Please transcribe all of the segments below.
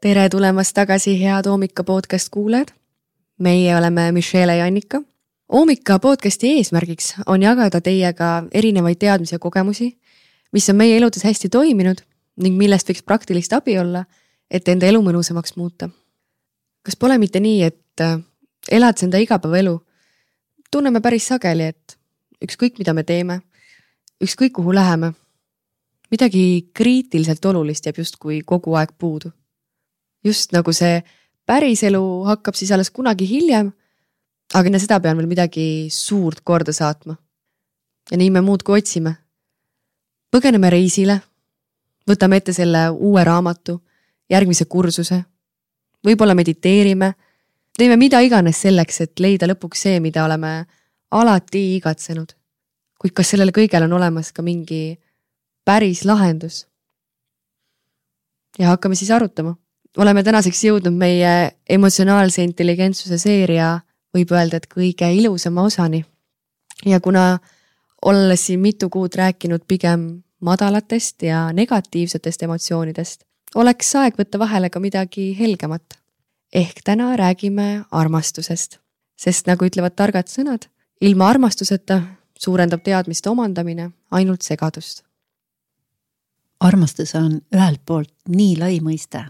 tere tulemast tagasi, head Oomika podcast kuulajad. meie oleme Michelle ja Annika. Oomika podcasti eesmärgiks on jagada teiega erinevaid teadmisi ja kogemusi, mis on meie eludes hästi toiminud ning millest võiks praktilist abi olla, et enda elu mõnusamaks muuta. kas pole mitte nii, et äh, elades enda igapäevaelu, tunneme päris sageli, et ükskõik, mida me teeme, ükskõik, kuhu läheme, midagi kriitiliselt olulist jääb justkui kogu aeg puudu. Just nagu see päriselu hakkab siis alles kunagi hiljem, aga enne seda pean veel midagi suurt korda saatma. ja nii me muudkui otsime. põgeneme reisile, võtame ette selle uue raamatu, järgmise kursuse, võib-olla mediteerime, teeme mida iganes selleks, et leida lõpuks see, mida oleme alati igatsenud. kuid kas sellele kõigele on olemas ka mingi päris lahendus. ja hakkame siis arutama. Oleme tänaseks jõudnud meie emotsionaalse intelligentsuse seeria, võib öelda, et kõige ilusama osani. ja kuna olles siin mitu kuud rääkinud pigem madalatest ja negatiivsetest emotsioonidest, oleks aeg võtta vahele ka midagi helgemat. ehk täna räägime armastusest, sest nagu ütlevad targad sõnad, ilma armastuseta suurendab teadmiste omandamine ainult segadust armastus on ühelt poolt nii lai mõiste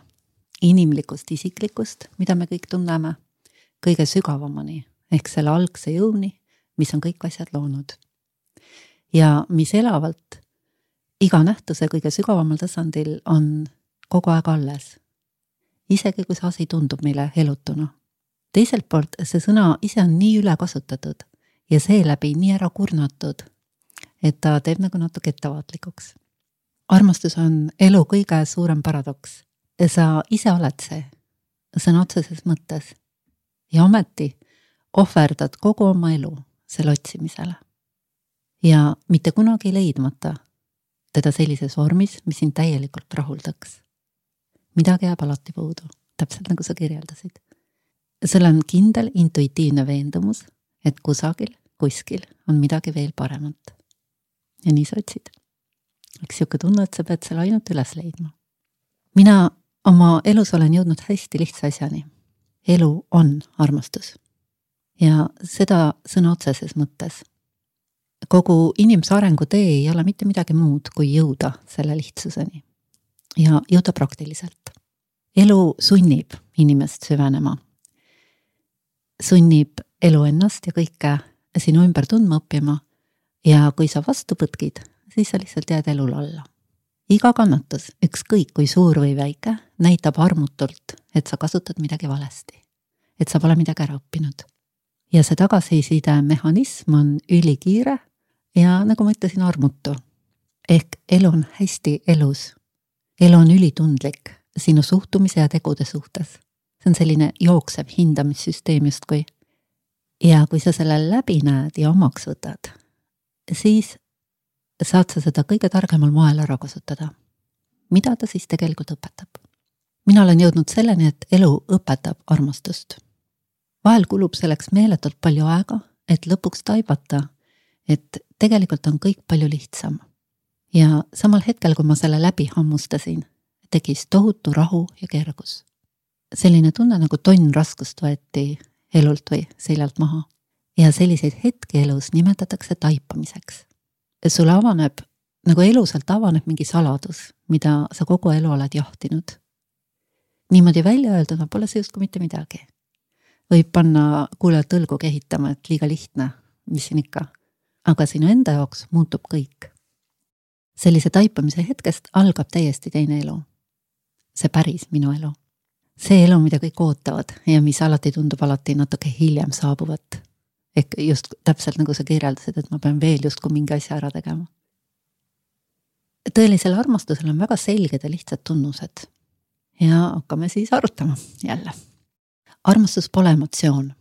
inimlikust isiklikust, mida me kõik tunneme, kõige sügavamani ehk selle algse jõuni, mis on kõik asjad loonud. ja mis elavalt iga nähtuse kõige sügavamal tasandil on kogu aeg alles. isegi kui see asi tundub meile elutuna. teiselt poolt see sõna ise on nii ülekasutatud ja seeläbi nii ära kurnatud, et ta teeb nagu natuke ettevaatlikuks armastus on elu kõige suurem paradoks. Sa ise oled see, sõna otseses mõttes. ja ometi ohverdad kogu oma elu selle otsimisele. ja mitte kunagi leidmata teda sellises vormis, mis sind täielikult rahuldaks. midagi jääb alati puudu, täpselt nagu sa kirjeldasid. sul on kindel intuitiivne veendumus, et kusagil, kuskil on midagi veel paremat. ja nii sa otsid üks sihuke tunne, et sa pead selle ainult üles leidma. mina oma elus olen jõudnud hästi lihtsa asjani. elu on armastus. ja seda sõna otseses mõttes. kogu inimese arengutee ei ole mitte midagi muud, kui jõuda selle lihtsuseni. ja jõuda praktiliselt. elu sunnib inimest süvenema. sunnib elu ennast ja kõike sinu ümber tundma õppima ja kui sa vastu põtkid, siis sa lihtsalt jääd elule alla. Iga kannatus, ükskõik kui suur või väike, näitab armutult, et sa kasutad midagi valesti. et sa pole midagi ära õppinud. ja see tagasiside mehhanism on ülikiire ja nagu ma ütlesin, armutu. ehk elu on hästi elus. elu on ülitundlik sinu suhtumise ja tegude suhtes. see on selline jooksev hindamissüsteem justkui. ja kui sa selle läbi näed ja omaks võtad, siis saad sa seda kõige targemal moel ära kasutada. mida ta siis tegelikult õpetab? mina olen jõudnud selleni, et elu õpetab armastust. vahel kulub selleks meeletult palju aega, et lõpuks taibata, et tegelikult on kõik palju lihtsam. ja samal hetkel, kui ma selle läbi hammustasin, tekkis tohutu rahu ja kergus. selline tunne nagu tonn raskust võeti elult või seljalt maha. ja selliseid hetki elus nimetatakse taipamiseks sulle avaneb, nagu elusalt avaneb mingi saladus, mida sa kogu elu oled jahtinud. niimoodi välja öelduna pole see justkui mitte midagi. võib panna kuulajat õlgu kehitama, et liiga lihtne, mis siin ikka. aga sinu enda jaoks muutub kõik. sellise taipamise hetkest algab täiesti teine elu. see päris minu elu. see elu, mida kõik ootavad ja mis alati tundub alati natuke hiljem saabuvat ehk just täpselt nagu sa kirjeldasid, et ma pean veel justkui mingi asja ära tegema. tõelisel armastusel on väga selged ja lihtsad tunnused. ja hakkame siis arutama jälle. armastus pole emotsioon,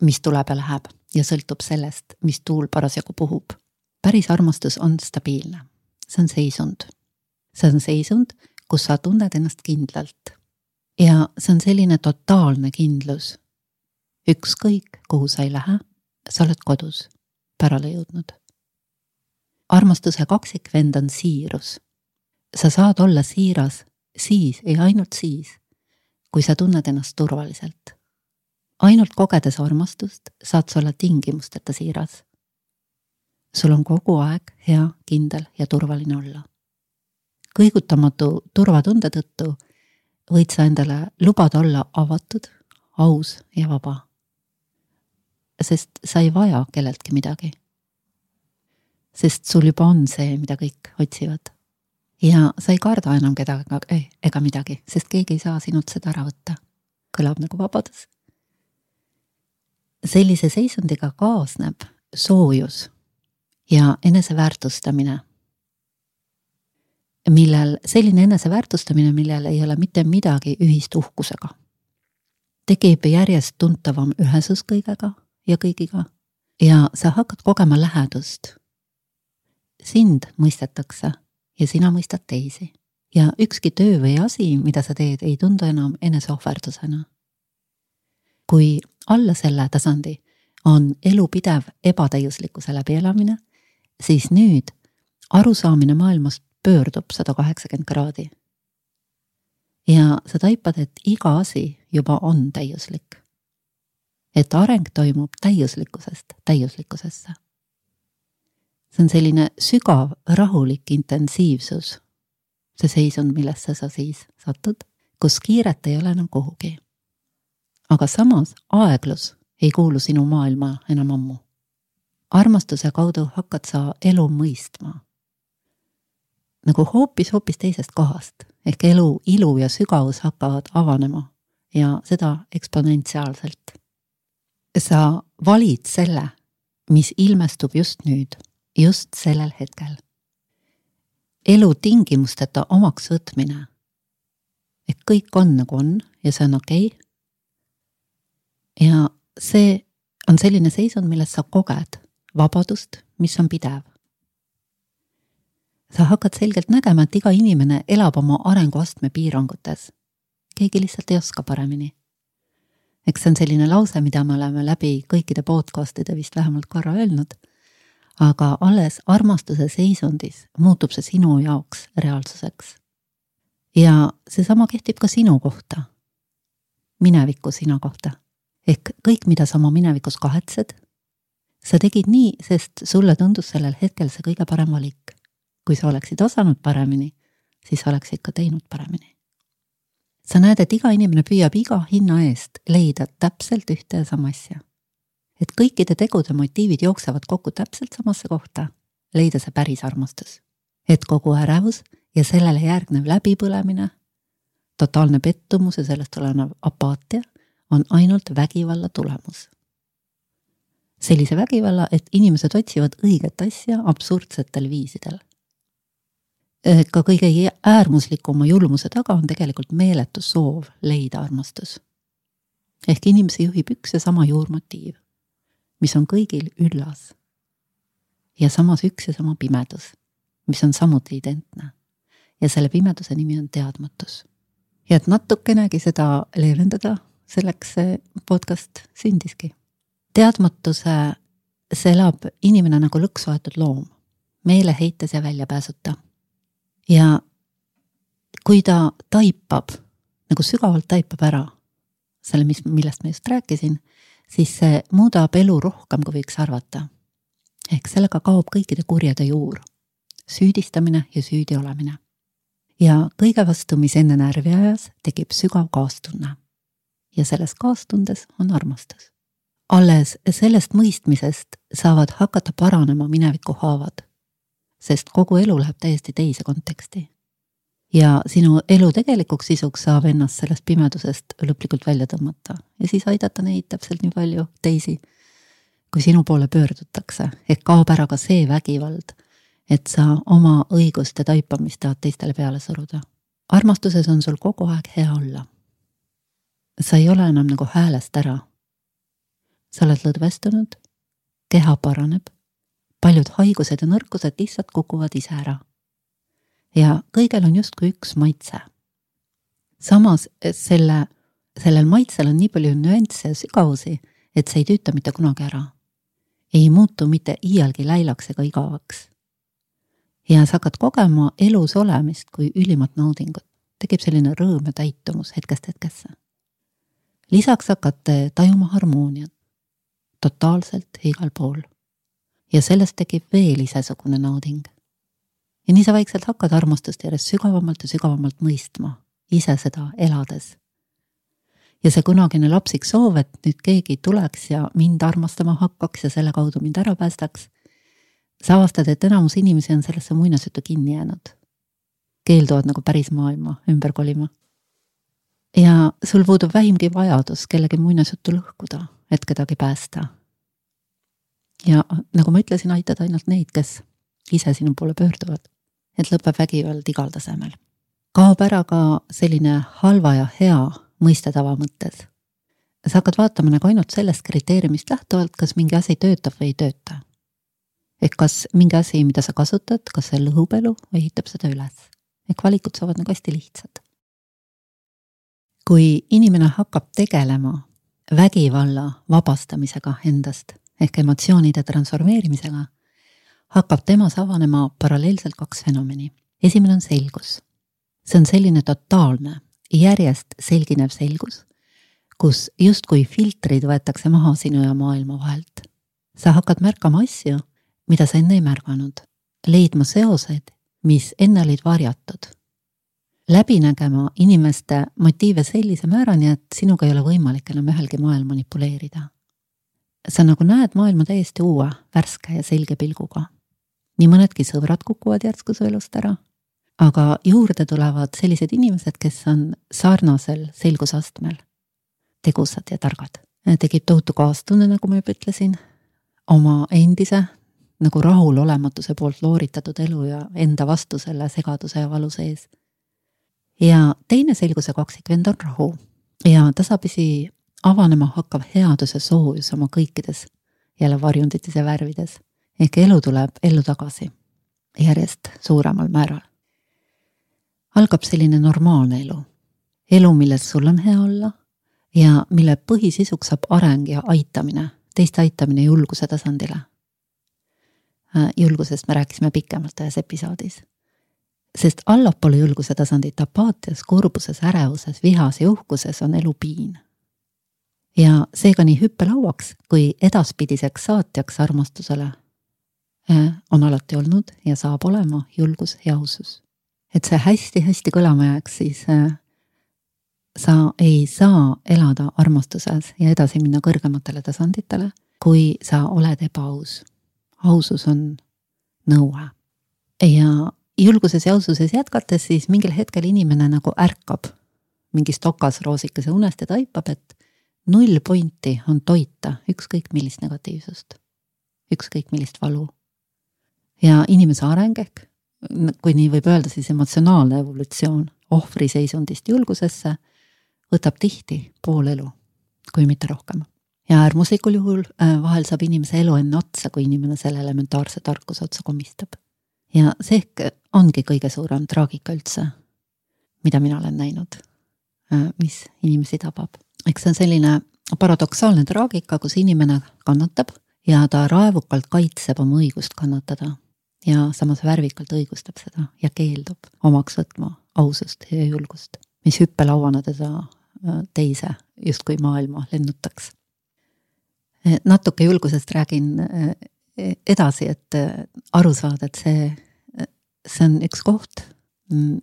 mis tuleb ja läheb ja sõltub sellest, mis tuul parasjagu puhub. päris armastus on stabiilne, see on seisund. see on seisund, kus sa tunned ennast kindlalt. ja see on selline totaalne kindlus. ükskõik, kuhu sa ei lähe sa oled kodus, pärale jõudnud. armastuse kaksikvend on siirus. sa saad olla siiras siis ja ainult siis, kui sa tunned ennast turvaliselt. ainult kogedes armastust saad sa olla tingimusteta siiras. sul on kogu aeg hea, kindel ja turvaline olla. kõigutamatu turvatunde tõttu võid sa endale lubada olla avatud, aus ja vaba. Sest sa ei vaja kelleltki midagi. sest sul juba on see, mida kõik otsivad ja sa ei karda enam kedagi ega midagi, sest keegi ei saa sinult seda ära võtta. kõlab nagu vabadus. sellise seisundiga kaasneb soojus ja eneseväärtustamine, millel, selline eneseväärtustamine, millel ei ole mitte midagi ühist uhkusega. tekib järjest tuntavam ühesus kõigega ja kõigiga ja sa hakkad kogema lähedust. sind mõistetakse ja sina mõistad teisi. ja ükski töö või asi, mida sa teed, ei tundu enam eneseohverdusena. kui alla selle tasandi on elupidev ebatäiuslikkuse läbielamine, siis nüüd arusaamine maailmast pöördub sada kaheksakümmend kraadi. ja sa taipad, et iga asi juba on täiuslik. Et areng toimub täiuslikkusest täiuslikkusesse see on selline sügav rahulik intensiivsus. see seisund, millesse sa siis satud, kus kiiret ei ole enam kuhugi. aga samas aeglus ei kuulu sinu maailma enam ammu. armastuse kaudu hakkad sa elu mõistma. nagu hoopis, hoopis teisest kohast ehk elu ilu ja sügavus hakkavad avanema ja seda eksponentsiaalselt. Sa valid selle, mis ilmestub just nüüd just sellel hetkel. elu tingimusteta omaks võtmine. et kõik on nagu on ja see on okei okay.. ja see on selline seisund, milles sa koged vabadust, mis on pidev. sa hakkad selgelt nägema, et iga inimene elab oma arenguastme piirangutes. keegi lihtsalt ei oska paremini. Eks see on selline lause, mida me oleme läbi kõikide podcast'ide vist vähemalt korra öelnud aga alles armastuse seisundis muutub see sinu jaoks reaalsuseks. ja seesama kehtib ka sinu kohta, mineviku sina kohta. ehk kõik, mida sa oma minevikus kahetsed, sa tegid nii, sest sulle tundus sellel hetkel see kõige parem valik. kui sa oleksid osanud paremini, siis oleksid ka teinud paremini. Sa näed, et iga inimene püüab iga hinna eest leida täpselt ühte ja sama asja et kõikide tegude motiivid jooksevad kokku täpselt samasse kohta, leida see päris armastus. et kogu ärevus ja sellele järgnev läbipõlemine, totaalne pettumus ja sellest tulenev apaatia on ainult vägivalla tulemus. sellise vägivalla, et inimesed otsivad õiget asja absurdsetel viisidel. Ka kõige äärmuslikuma julmuse taga on tegelikult meeletu soov leida armastus. ehk inimesi juhib üks ja sama juurmotiiv mis on kõigil üllas. ja samas üks ja sama pimedus, mis on samuti identne. ja selle pimeduse nimi on teadmatus. ja et natukenegi seda leevendada, selleks see podcast sündiski. teadmatuse, see elab inimene nagu lõksu aetud loom, meeleheites ja väljapääsuta. Ja kui ta taipab, nagu sügavalt taipab ära selle, mis, millest ma just rääkisin siis see muudab elu rohkem, kui võiks arvata. ehk sellega kaob kõikide kurjade juur, süüdistamine ja süüdi olemine. ja kõige vastu, mis enne närvi ajas, tekib sügav kaastunne. ja selles kaastundes on armastus. alles sellest mõistmisest saavad hakata paranema mineviku haavad, sest kogu elu läheb täiesti teise konteksti ja sinu elu tegelikuks sisuks saab ennast sellest pimedusest lõplikult välja tõmmata ja siis aidata neid täpselt nii palju teisi, kui sinu poole pöördutakse, ehk kaob ära ka see vägivald, et sa oma õiguste taipamist tahad teistele peale suruda. armastuses on sul kogu aeg hea olla. sa ei ole enam nagu häälest ära. sa oled lõdvestunud, keha paraneb, paljud haigused ja nõrkused lihtsalt kukuvad ise ära ja kõigel on justkui üks maitse. samas selle, sellel maitsel on nii palju nüansse ja sügavusi, et see ei tüüta mitte kunagi ära. ei muutu mitte iialgi läilaks ega igavaks. ja sa hakkad kogema elus olemist kui ülimat naudingut. tekib selline rõõm ja täitumus hetkest hetkesse. lisaks hakkate tajuma harmooniat totaalselt igal pool. Ja sellest tekib veel isesugune nauding. ja nii sa vaikselt hakkad armastust järjest sügavamalt ja sügavamalt mõistma, ise seda elades. ja see kunagine lapsik soov, et nüüd keegi tuleks ja mind armastama hakkaks ja selle kaudu mind ära päästaks, sa avastad, et enamus inimesi on sellesse muinasjuttu kinni jäänud. keelduvad nagu päris maailma ümber kolima. ja sul puudub vähimgi vajadus kellegi muinasjuttu lõhkuda et kedagi päästa. Ja nagu ma ütlesin, aitad ainult neid, kes ise sinu poole pöörduvad. et lõpeb vägivald igal tasemel. kaob ära ka selline halva ja hea mõistetava mõttes. sa hakkad vaatama nagu ainult sellest kriteeriumist lähtuvalt, kas mingi asi töötab või ei tööta. ehk kas mingi asi, mida sa kasutad, kas see lõhub elu või ehitab seda üles. ehk valikud saavad nagu hästi lihtsad. kui inimene hakkab tegelema vägivalla vabastamisega endast ehk emotsioonide transformeerimisega, hakkab temas avanema paralleelselt kaks fenomeni. esimene on selgus. see on selline totaalne, järjest selginev selgus, kus justkui filtrid võetakse maha sinu ja maailma vahelt. sa hakkad märkama asju, mida sa enne ei märganud, leidma seoseid, mis enne olid varjatud läbi nägema inimeste motiive sellise määrani, et sinuga ei ole võimalik enam ühelgi moel manipuleerida. Sa nagu näed maailma täiesti uue, värske ja selge pilguga. nii mõnedki sõbrad kukuvad järsku su elust ära, aga juurde tulevad sellised inimesed, kes on sarnasel selgusastmel, tegusad ja targad. tekib tohutu kaastunne, nagu ma juba ütlesin, oma endise nagu rahulolematuse poolt looritatud elu ja enda vastu selle segaduse ja valu sees ja teine selguse kaksikvend on rahu. Ja tasapisi avanema hakkav headus ja soojus oma kõikides jälle varjundites ja värvides. ehk elu tuleb ellu tagasi järjest suuremal määral. algab selline normaalne elu, elu, milles sul on hea olla ja mille põhisisuks saab areng ja aitamine, teiste aitamine julguse tasandile. Äh, julgusest me rääkisime pikemalt ühes episoodis sest allapoole julguse tasandit apaatias, kurbuses, ärevuses, vihas ja uhkuses on elu piin. Ja seega nii hüppelauaks kui edaspidiseks saatjaks armastusele äh, on alati olnud ja saab olema julgus ja ausus. et see hästi-hästi kõlama jääks, siis äh, sa ei saa elada armastuses ja edasi minna kõrgematele tasanditele, kui sa oled ebaaus. ausus on nõue ja julguses ja aususes jätkates, siis mingil hetkel inimene nagu ärkab mingist okasroosikese unest ja taipab, et null pointi on toita ükskõik millist negatiivsust, ükskõik millist valu. ja inimese areng ehk, kui nii võib öelda, siis emotsionaalne evolutsioon ohvriseisundist julgusesse võtab tihti pool elu, kui mitte rohkem. ja äärmuslikul juhul äh, vahel saab inimese elu enne otsa, kui inimene selle elementaarse tarkuse otsa komistab ja see ehk ongi kõige suurem traagika üldse, mida mina olen näinud, äh, mis inimesi tabab. Eks see on selline paradoksaalne traagika, kus inimene kannatab ja ta raevukalt kaitseb oma õigust kannatada ja samas värvikalt õigustab seda ja keeldub omaks võtma ausust ja julgust, mis hüppelauana teda äh, teise justkui maailma lennutaks. natuke julgusest räägin äh, edasi, et äh, aru saada, et see, see on üks koht, mm,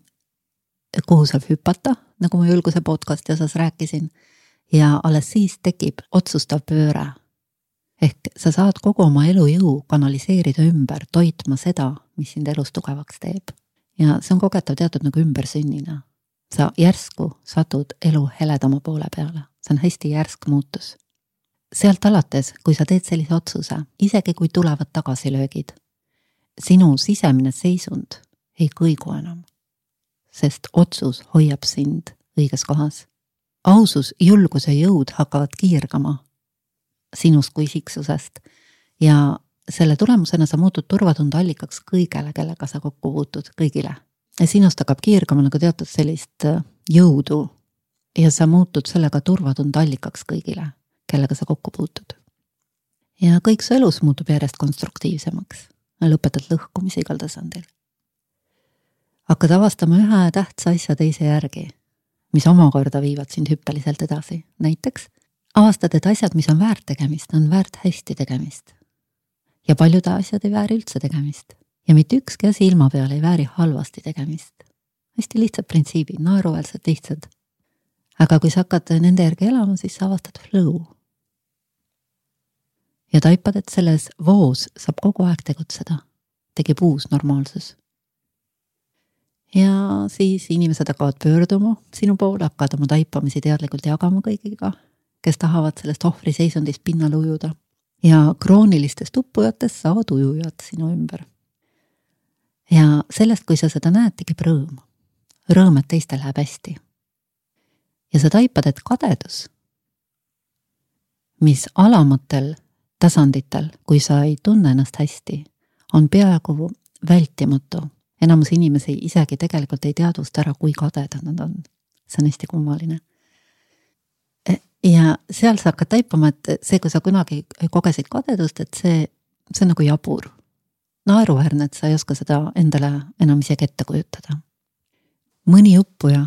kuhu saab hüpata, nagu ma julguse podcast'i osas rääkisin. Ja alles siis tekib otsustav pööre. ehk sa saad kogu oma elujõu kanaliseerida ümber, toitma seda, mis sind elus tugevaks teeb. ja see on kogetav teatud nagu ümbersünnina. sa järsku satud elu heledama poole peale, see on hästi järsk muutus sealt alates, kui sa teed sellise otsuse, isegi kui tulevad tagasilöögid, sinu sisemine seisund ei kõigu enam, sest otsus hoiab sind õiges kohas. Ausus, julgus ja jõud hakkavad kiirgama sinust kui isiksusest ja selle tulemusena sa muutud turvatunde allikaks kõigele, kellega sa kokku puutud, kõigile. ja sinust hakkab kiirgama nagu teatud sellist jõudu ja sa muutud sellega turvatunde allikaks kõigile kellega sa kokku puutud. ja kõik su elus muutub järjest konstruktiivsemaks, lõpetad lõhkumise igal tasandil. hakkad avastama ühe tähtsa asja teise järgi, mis omakorda viivad sind hüppeliselt edasi, näiteks avastad, et asjad, mis on väärt tegemist, on väärt hästi tegemist. ja paljud asjad ei vääri üldse tegemist ja mitte ükski asi ilma peal ei vääri halvasti tegemist. hästi lihtsad printsiibid, naeruväärselt lihtsad. aga kui sa hakkad nende järgi elama, siis sa avastad flow. ja taipad, et selles voos saab kogu aeg tegutseda, tekib uus normaalsus ja siis inimesed hakkavad pöörduma sinu poole, hakkavad oma taipamisi teadlikult jagama kõigiga, kes tahavad sellest ohvriseisundist pinnale ujuda. ja kroonilistest uppujatest saavad ujujad sinu ümber. ja sellest, kui sa seda näed, tekib rõõm. rõõm, et teistel läheb hästi. ja sa taipad, et kadedus, mis alamatel tasanditel, kui sa ei tunne ennast hästi, on peaaegu vältimatu enamus inimesi isegi tegelikult ei teadvusta ära, kui kadedad nad on. see on hästi kummaline. E, ja seal sa hakkad taipama, et see, kui sa kunagi kogesid kadedust, et see, see on nagu jabur. naeruväärne, et sa ei oska seda endale enam isegi ette kujutada. mõni õppuja,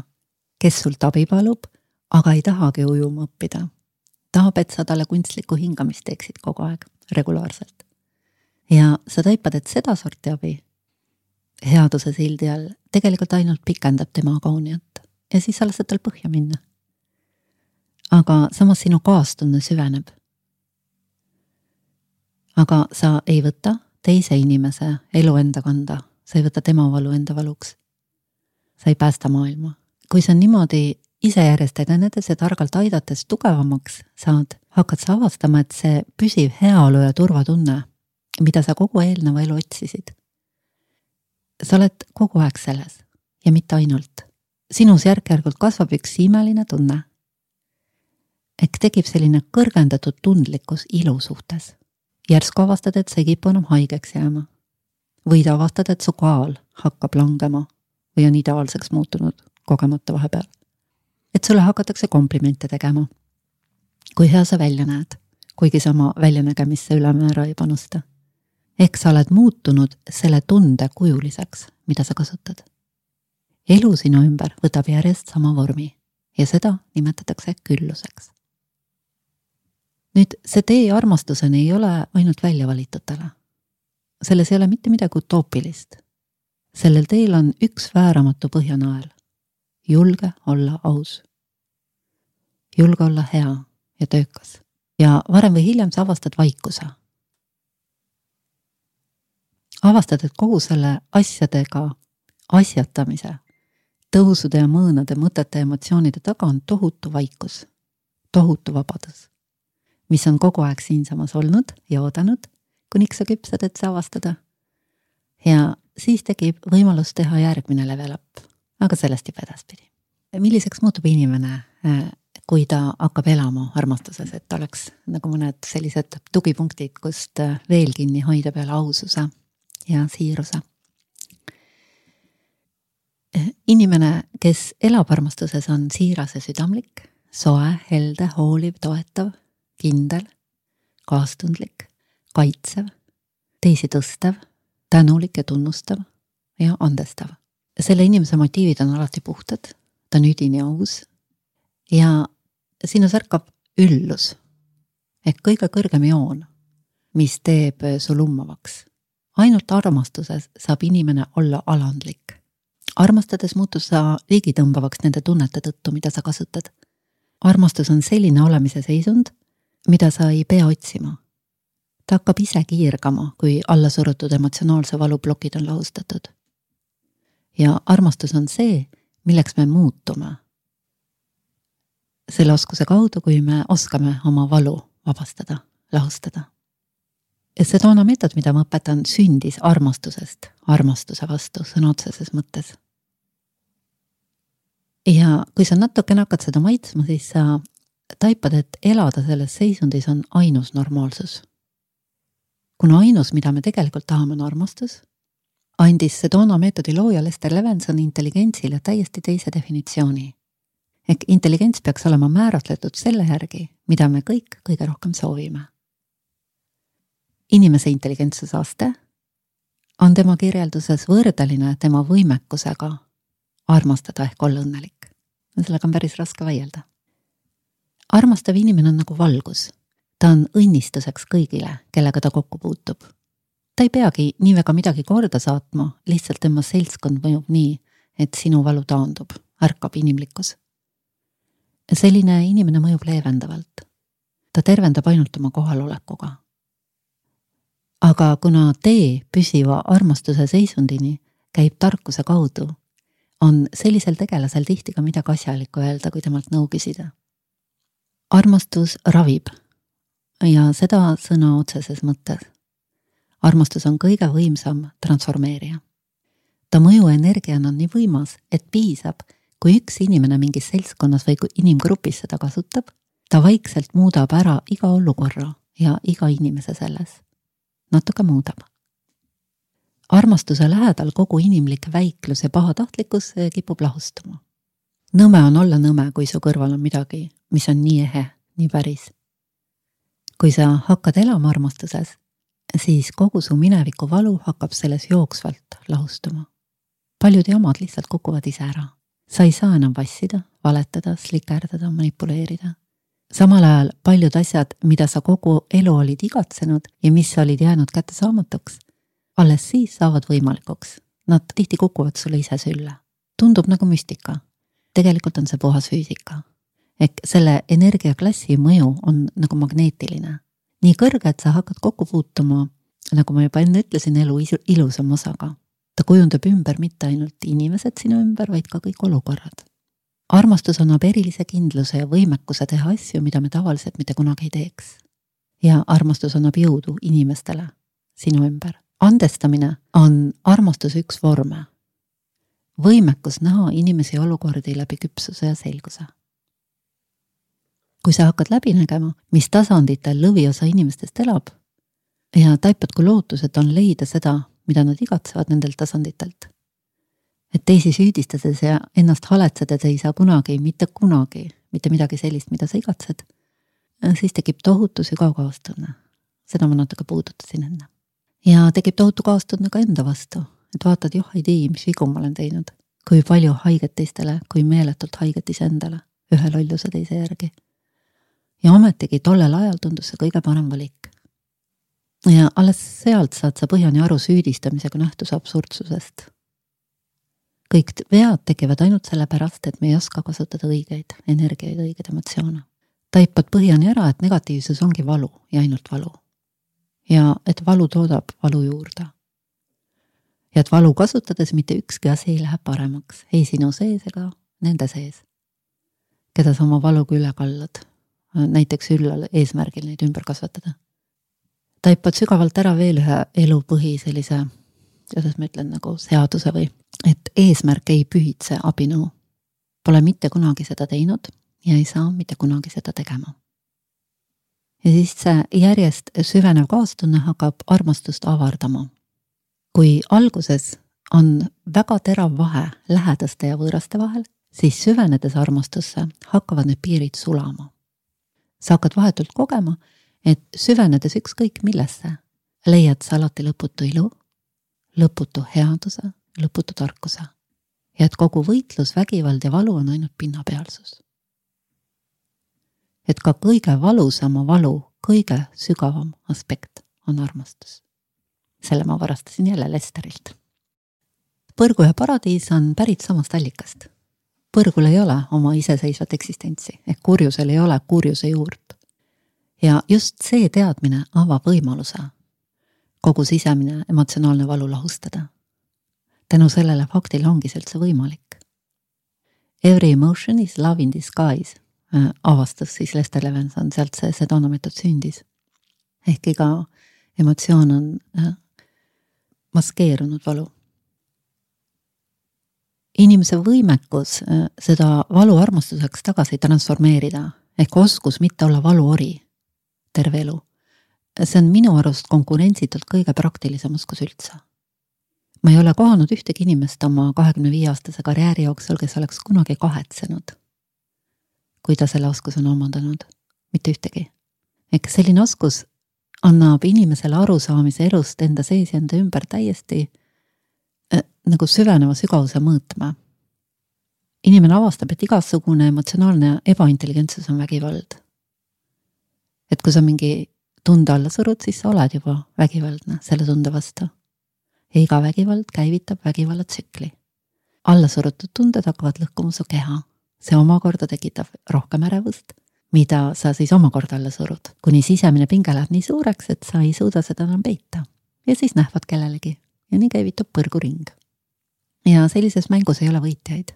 kes sult abi palub, aga ei tahagi ujuma õppida, tahab, et sa talle kunstlikku hingamist teeksid kogu aeg, regulaarselt. ja sa taipad, et sedasorti abi headuse sildi all tegelikult ainult pikendab tema agooniat ja siis sa lased tal põhja minna. aga samas sinu kaastunne süveneb. aga sa ei võta teise inimese elu enda kanda, sa ei võta tema valu enda valuks. sa ei päästa maailma. kui sa niimoodi ise järjest edenedes ja targalt aidates tugevamaks saad, hakkad sa avastama, et see püsiv heaolu ja turvatunne, mida sa kogu eelneva elu otsisid sa oled kogu aeg selles ja mitte ainult. sinus järk-järgult kasvab üks imeline tunne. ehk tekib selline kõrgendatud tundlikkus ilu suhtes. järsku avastad, et sa ei kipu enam haigeks jääma. võid avastada, et su kaal hakkab langema või on ideaalseks muutunud kogemata vahepeal. et sulle hakatakse komplimente tegema. kui hea sa välja näed, kuigi sa oma väljanägemisse ülemäära ei panusta ehk sa oled muutunud selle tunde kujuliseks, mida sa kasutad. elu sinu ümber võtab järjest sama vormi ja seda nimetatakse külluseks. nüüd see tee armastuseni ei ole ainult väljavalitutele. selles ei ole mitte midagi utoopilist. sellel teel on üks vääramatu põhjanael. julge olla aus. julge olla hea ja töökas ja varem või hiljem sa avastad vaikuse avastad, et kogu selle asjadega asjatamise, tõusude ja mõõnade, mõtete emotsioonide taga on tohutu vaikus, tohutu vabadus, mis on kogu aeg siinsamas olnud ja oodanud, kuniks sa küpsed, et see avastada. ja siis tekib võimalus teha järgmine level up, aga sellest juba edaspidi. milliseks muutub inimene, äh, kui ta hakkab elama armastuses, et oleks nagu mõned sellised tugipunktid, kust äh, veel kinni hoida peale aususe ja siiruse. inimene, kes elab armastuses, on siiras ja südamlik, soe, helde, hooliv, toetav, kindel, kaastundlik, kaitsev, teisi tõstev, tänulik ja tunnustav ja andestav. selle inimese motiivid on alati puhtad, ta on üdini aus ja sinus ärkab üllus ehk kõige kõrgem joon, mis teeb su lummavaks ainult armastuses saab inimene olla alandlik. armastades muutud sa ligitõmbavaks nende tunnete tõttu, mida sa kasutad. armastus on selline olemise seisund, mida sa ei pea otsima. ta hakkab ise kiirgama, kui allasurutud emotsionaalse valu plokid on lahustatud. ja armastus on see, milleks me muutume. selle oskuse kaudu, kui me oskame oma valu vabastada, lahustada see toona meetod, mida ma õpetan, sündis armastusest, armastuse vastu sõna otseses mõttes. ja kui sa natukene hakkad seda maitsma, siis sa taipad, et elada selles seisundis on ainus normaalsus. kuna ainus, mida me tegelikult tahame, on armastus, andis Sedona meetodi looja Lester Levenson intelligentsile täiesti teise definitsiooni. ehk intelligents peaks olema määratletud selle järgi, mida me kõik kõige rohkem soovime inimese intelligentsusaste, on tema kirjelduses võrdeline tema võimekusega armastada ehk olla õnnelik. sellega on päris raske vaielda. armastav inimene on nagu valgus. ta on õnnistuseks kõigile, kellega ta kokku puutub. ta ei peagi nii väga midagi korda saatma, lihtsalt tema seltskond mõjub nii, et sinu valu taandub, ärkab inimlikkus. selline inimene mõjub leevendavalt. ta tervendab ainult oma kohalolekuga aga kuna tee püsiva armastuse seisundini käib tarkuse kaudu, on sellisel tegelasel tihti ka midagi asjalikku öelda, kui temalt nõu küsida. armastus ravib ja seda sõna otseses mõttes. armastus on kõige võimsam transformeerija. ta mõjuenergiana on nii võimas, et piisab, kui üks inimene mingis seltskonnas või inimgrupis seda kasutab, ta vaikselt muudab ära iga olukorra ja iga inimese selles natuke muudab. armastuse lähedal kogu inimlik väiklus ja pahatahtlikkus kipub lahustuma. nõme on olla nõme, kui su kõrval on midagi, mis on nii ehe, nii päris. kui sa hakkad elama armastuses, siis kogu su mineviku valu hakkab selles jooksvalt lahustuma. paljud jamad lihtsalt kukuvad ise ära. sa ei saa enam vassida, valetada, slikerdada, manipuleerida samal ajal paljud asjad, mida sa kogu elu olid igatsenud ja mis olid jäänud kättesaamatuks, alles siis saavad võimalikuks. Nad tihti kukuvad sulle ise sülle. tundub nagu müstika. tegelikult on see puhas füüsika. ehk selle energiaklassi mõju on nagu magneetiline. nii kõrge, et sa hakkad kokku puutuma, nagu ma juba enne ütlesin, elu ilusama osaga. ta kujundab ümber mitte ainult inimesed sinu ümber, vaid ka kõik olukorrad armastus annab erilise kindluse ja võimekuse teha asju, mida me tavaliselt mitte kunagi ei teeks. ja armastus annab jõudu inimestele sinu ümber. andestamine on armastuse üks vorme. võimekus näha inimesi ja olukordi läbi küpsuse ja selguse. kui sa hakkad läbi nägema, mis tasanditel lõviosa inimestest elab ja taipad, kui lootused on leida seda, mida nad igatsevad nendelt tasanditelt et teisi süüdistades ja ennast haletsedes ei saa kunagi, mitte kunagi mitte midagi sellist, mida sa igatsed, siis tekib tohutu sügav kaastunne. seda ma natuke puudutasin enne. ja tekib tohutu kaastunne ka enda vastu, et vaatad, joh ei tea, mis vigu ma olen teinud, kui palju haiget teistele, kui meeletult haiget iseendale, ühe lolluse teise järgi. ja ometigi tollel ajal tundus see kõige parem valik. ja alles sealt saad sa põhjani aru süüdistamisega nähtuse absurdsusest kõik vead tekivad ainult sellepärast, et me ei oska kasutada õigeid energiaid, õigeid emotsioone. taipad põhjani ära, et negatiivsus ongi valu ja ainult valu. ja et valu toodab valu juurde. ja et valu kasutades mitte ükski asi ei lähe paremaks, ei sinu sees ega nende sees, keda sa oma valuga üle kallad, näiteks üllal eesmärgil neid ümber kasvatada. taipad sügavalt ära veel ühe elu põhi sellise kuidas ma ütlen, nagu seaduse või, et eesmärk ei pühitse abinõu. Pole mitte kunagi seda teinud ja ei saa mitte kunagi seda tegema. ja siis see järjest süvenev kaastunne hakkab armastust avardama. kui alguses on väga terav vahe lähedaste ja võõraste vahel, siis süvenedes armastusse hakkavad need piirid sulama. sa hakkad vahetult kogema, et süvenedes ükskõik millesse, leiad sa alati lõputu ilu lõputu headuse, lõputu tarkuse. ja et kogu võitlus, vägivald ja valu on ainult pinnapealsus. et ka kõige valusama valu kõige sügavam aspekt on armastus. selle ma varastasin jälle Lesterilt. põrgu ja paradiis on pärit samast allikast. põrgul ei ole oma iseseisvat eksistentsi ehk kurjusel ei ole kurjuse juurt. ja just see teadmine avab võimaluse kogu sisemine emotsionaalne valu lahustada. Tänu sellele faktile ongi see üldse võimalik. Every emotion is love in disguise äh, avastas siis Lester Levenson, sealt see Sedona meetod sündis. ehk iga emotsioon on äh, maskeerunud valu. inimese võimekus äh, seda valu armastuseks tagasi transformeerida ehk oskus mitte olla valuori terve elu see on minu arust konkurentsitult kõige praktilisem oskus üldse. Ma ei ole kohanud ühtegi inimest oma kahekümne viie aastase karjääri jooksul, kes oleks kunagi kahetsenud, kui ta selle oskuse on omandanud, mitte ühtegi. ehk selline oskus annab inimesele arusaamise elust enda sees ja enda ümber täiesti äh, nagu süveneva sügavuse mõõtme. inimene avastab, et igasugune emotsionaalne ebaintelligentsus on vägivald. et kui sa mingi tunde alla surud, siis sa oled juba vägivaldne selle tunde vastu. Ja iga vägivald käivitab vägivallatsükli. allasurutud tunded hakkavad lõhkuma su keha, see omakorda tekitab rohkem ärevust mida sa siis omakorda alla surud, kuni sisemine pinge läheb nii suureks, et sa ei suuda seda enam peita. ja siis nähvad kellelegi ja nii käivitub põrguring. ja sellises mängus ei ole võitjaid.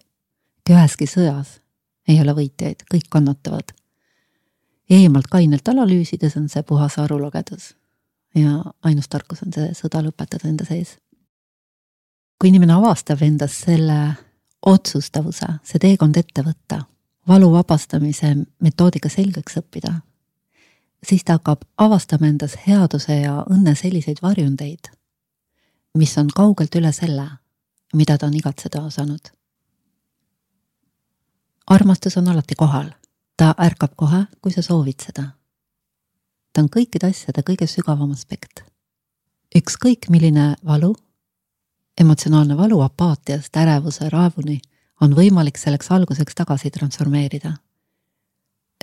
üheski sõjas ei ole võitjaid, kõik kannatavad. eemalt kainelt analüüsides on see puhas arulagedus. Ja ainus tarkus on see sõda lõpetada enda sees. kui inimene avastab endas selle otsustavuse, see teekond ette võtta valu vabastamise metoodika selgeks õppida, siis ta hakkab avastama endas headuse ja õnne selliseid varjundeid, mis on kaugelt üle selle, mida ta on igatseda osanud. armastus on alati kohal, ta ärkab kohe, kui sa soovid seda. Ta on kõikide asjade kõige sügavam aspekt. ükskõik milline valu, emotsionaalne valu apaatiast, ärevuse, raevuni on võimalik selleks alguseks tagasi transformeerida.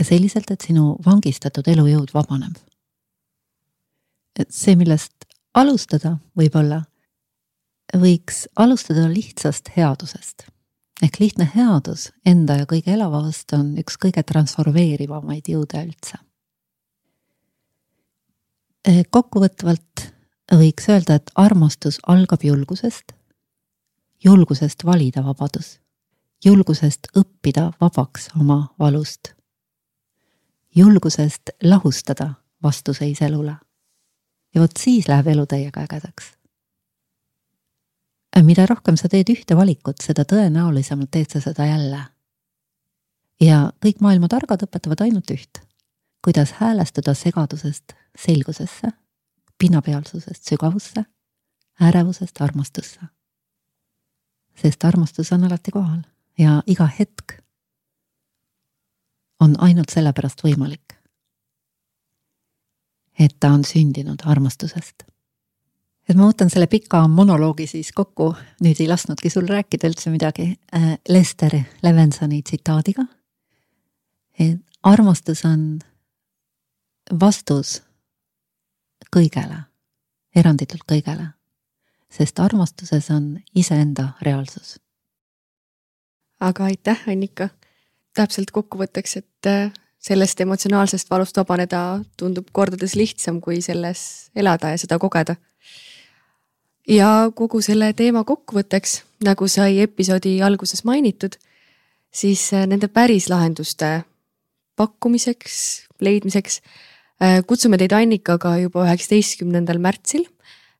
selliselt, et sinu vangistatud elujõud vabaneb. et see, millest alustada võib-olla, võiks alustada lihtsast headusest. ehk lihtne headus enda ja kõige elava vastu on üks kõige transformeerivamaid jõude üldse. Kokkuvõtvalt võiks öelda, et armastus algab julgusest, julgusest valida vabadus julgusest õppida vabaks oma valust. julgusest lahustada vastuseis elule. ja vot siis läheb elu täiega ägedaks. mida rohkem sa teed ühte valikut, seda tõenäolisemalt teed sa seda jälle. ja kõik maailma targad õpetavad ainult üht, kuidas häälestuda segadusest selgusesse, pinnapealsusest sügavusse, ärevusest armastusse. sest armastus on alati kohal ja iga hetk on ainult sellepärast võimalik, et ta on sündinud armastusest. et ma võtan selle pika monoloogi siis kokku, nüüd ei lasknudki sul rääkida üldse midagi, äh, Lester Levensoni tsitaadiga. et armastus on vastus kõigele, eranditult kõigele, sest armastuses on iseenda reaalsus aga aitäh, Annika. täpselt kokkuvõtteks, et äh, sellest emotsionaalsest valust vabaneda tundub kordades lihtsam, kui selles elada ja seda kogeda. ja kogu selle teema kokkuvõtteks, nagu sai episoodi alguses mainitud, siis äh, nende päris lahenduste pakkumiseks, leidmiseks kutsume teid Annikaga juba üheksateistkümnendal märtsil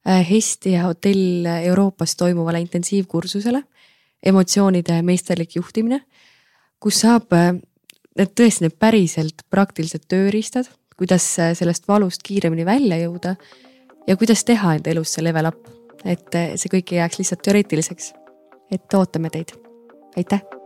Hestia hotell Euroopas toimuvale intensiivkursusele emotsioonide meisterlik juhtimine, kus saab äh, need tõesti need päriselt praktilised tööriistad, kuidas äh, sellest valust kiiremini välja jõuda ja kuidas teha enda elus see level up, et äh, see kõik ei jääks lihtsalt teoreetiliseks. et ootame teid, aitäh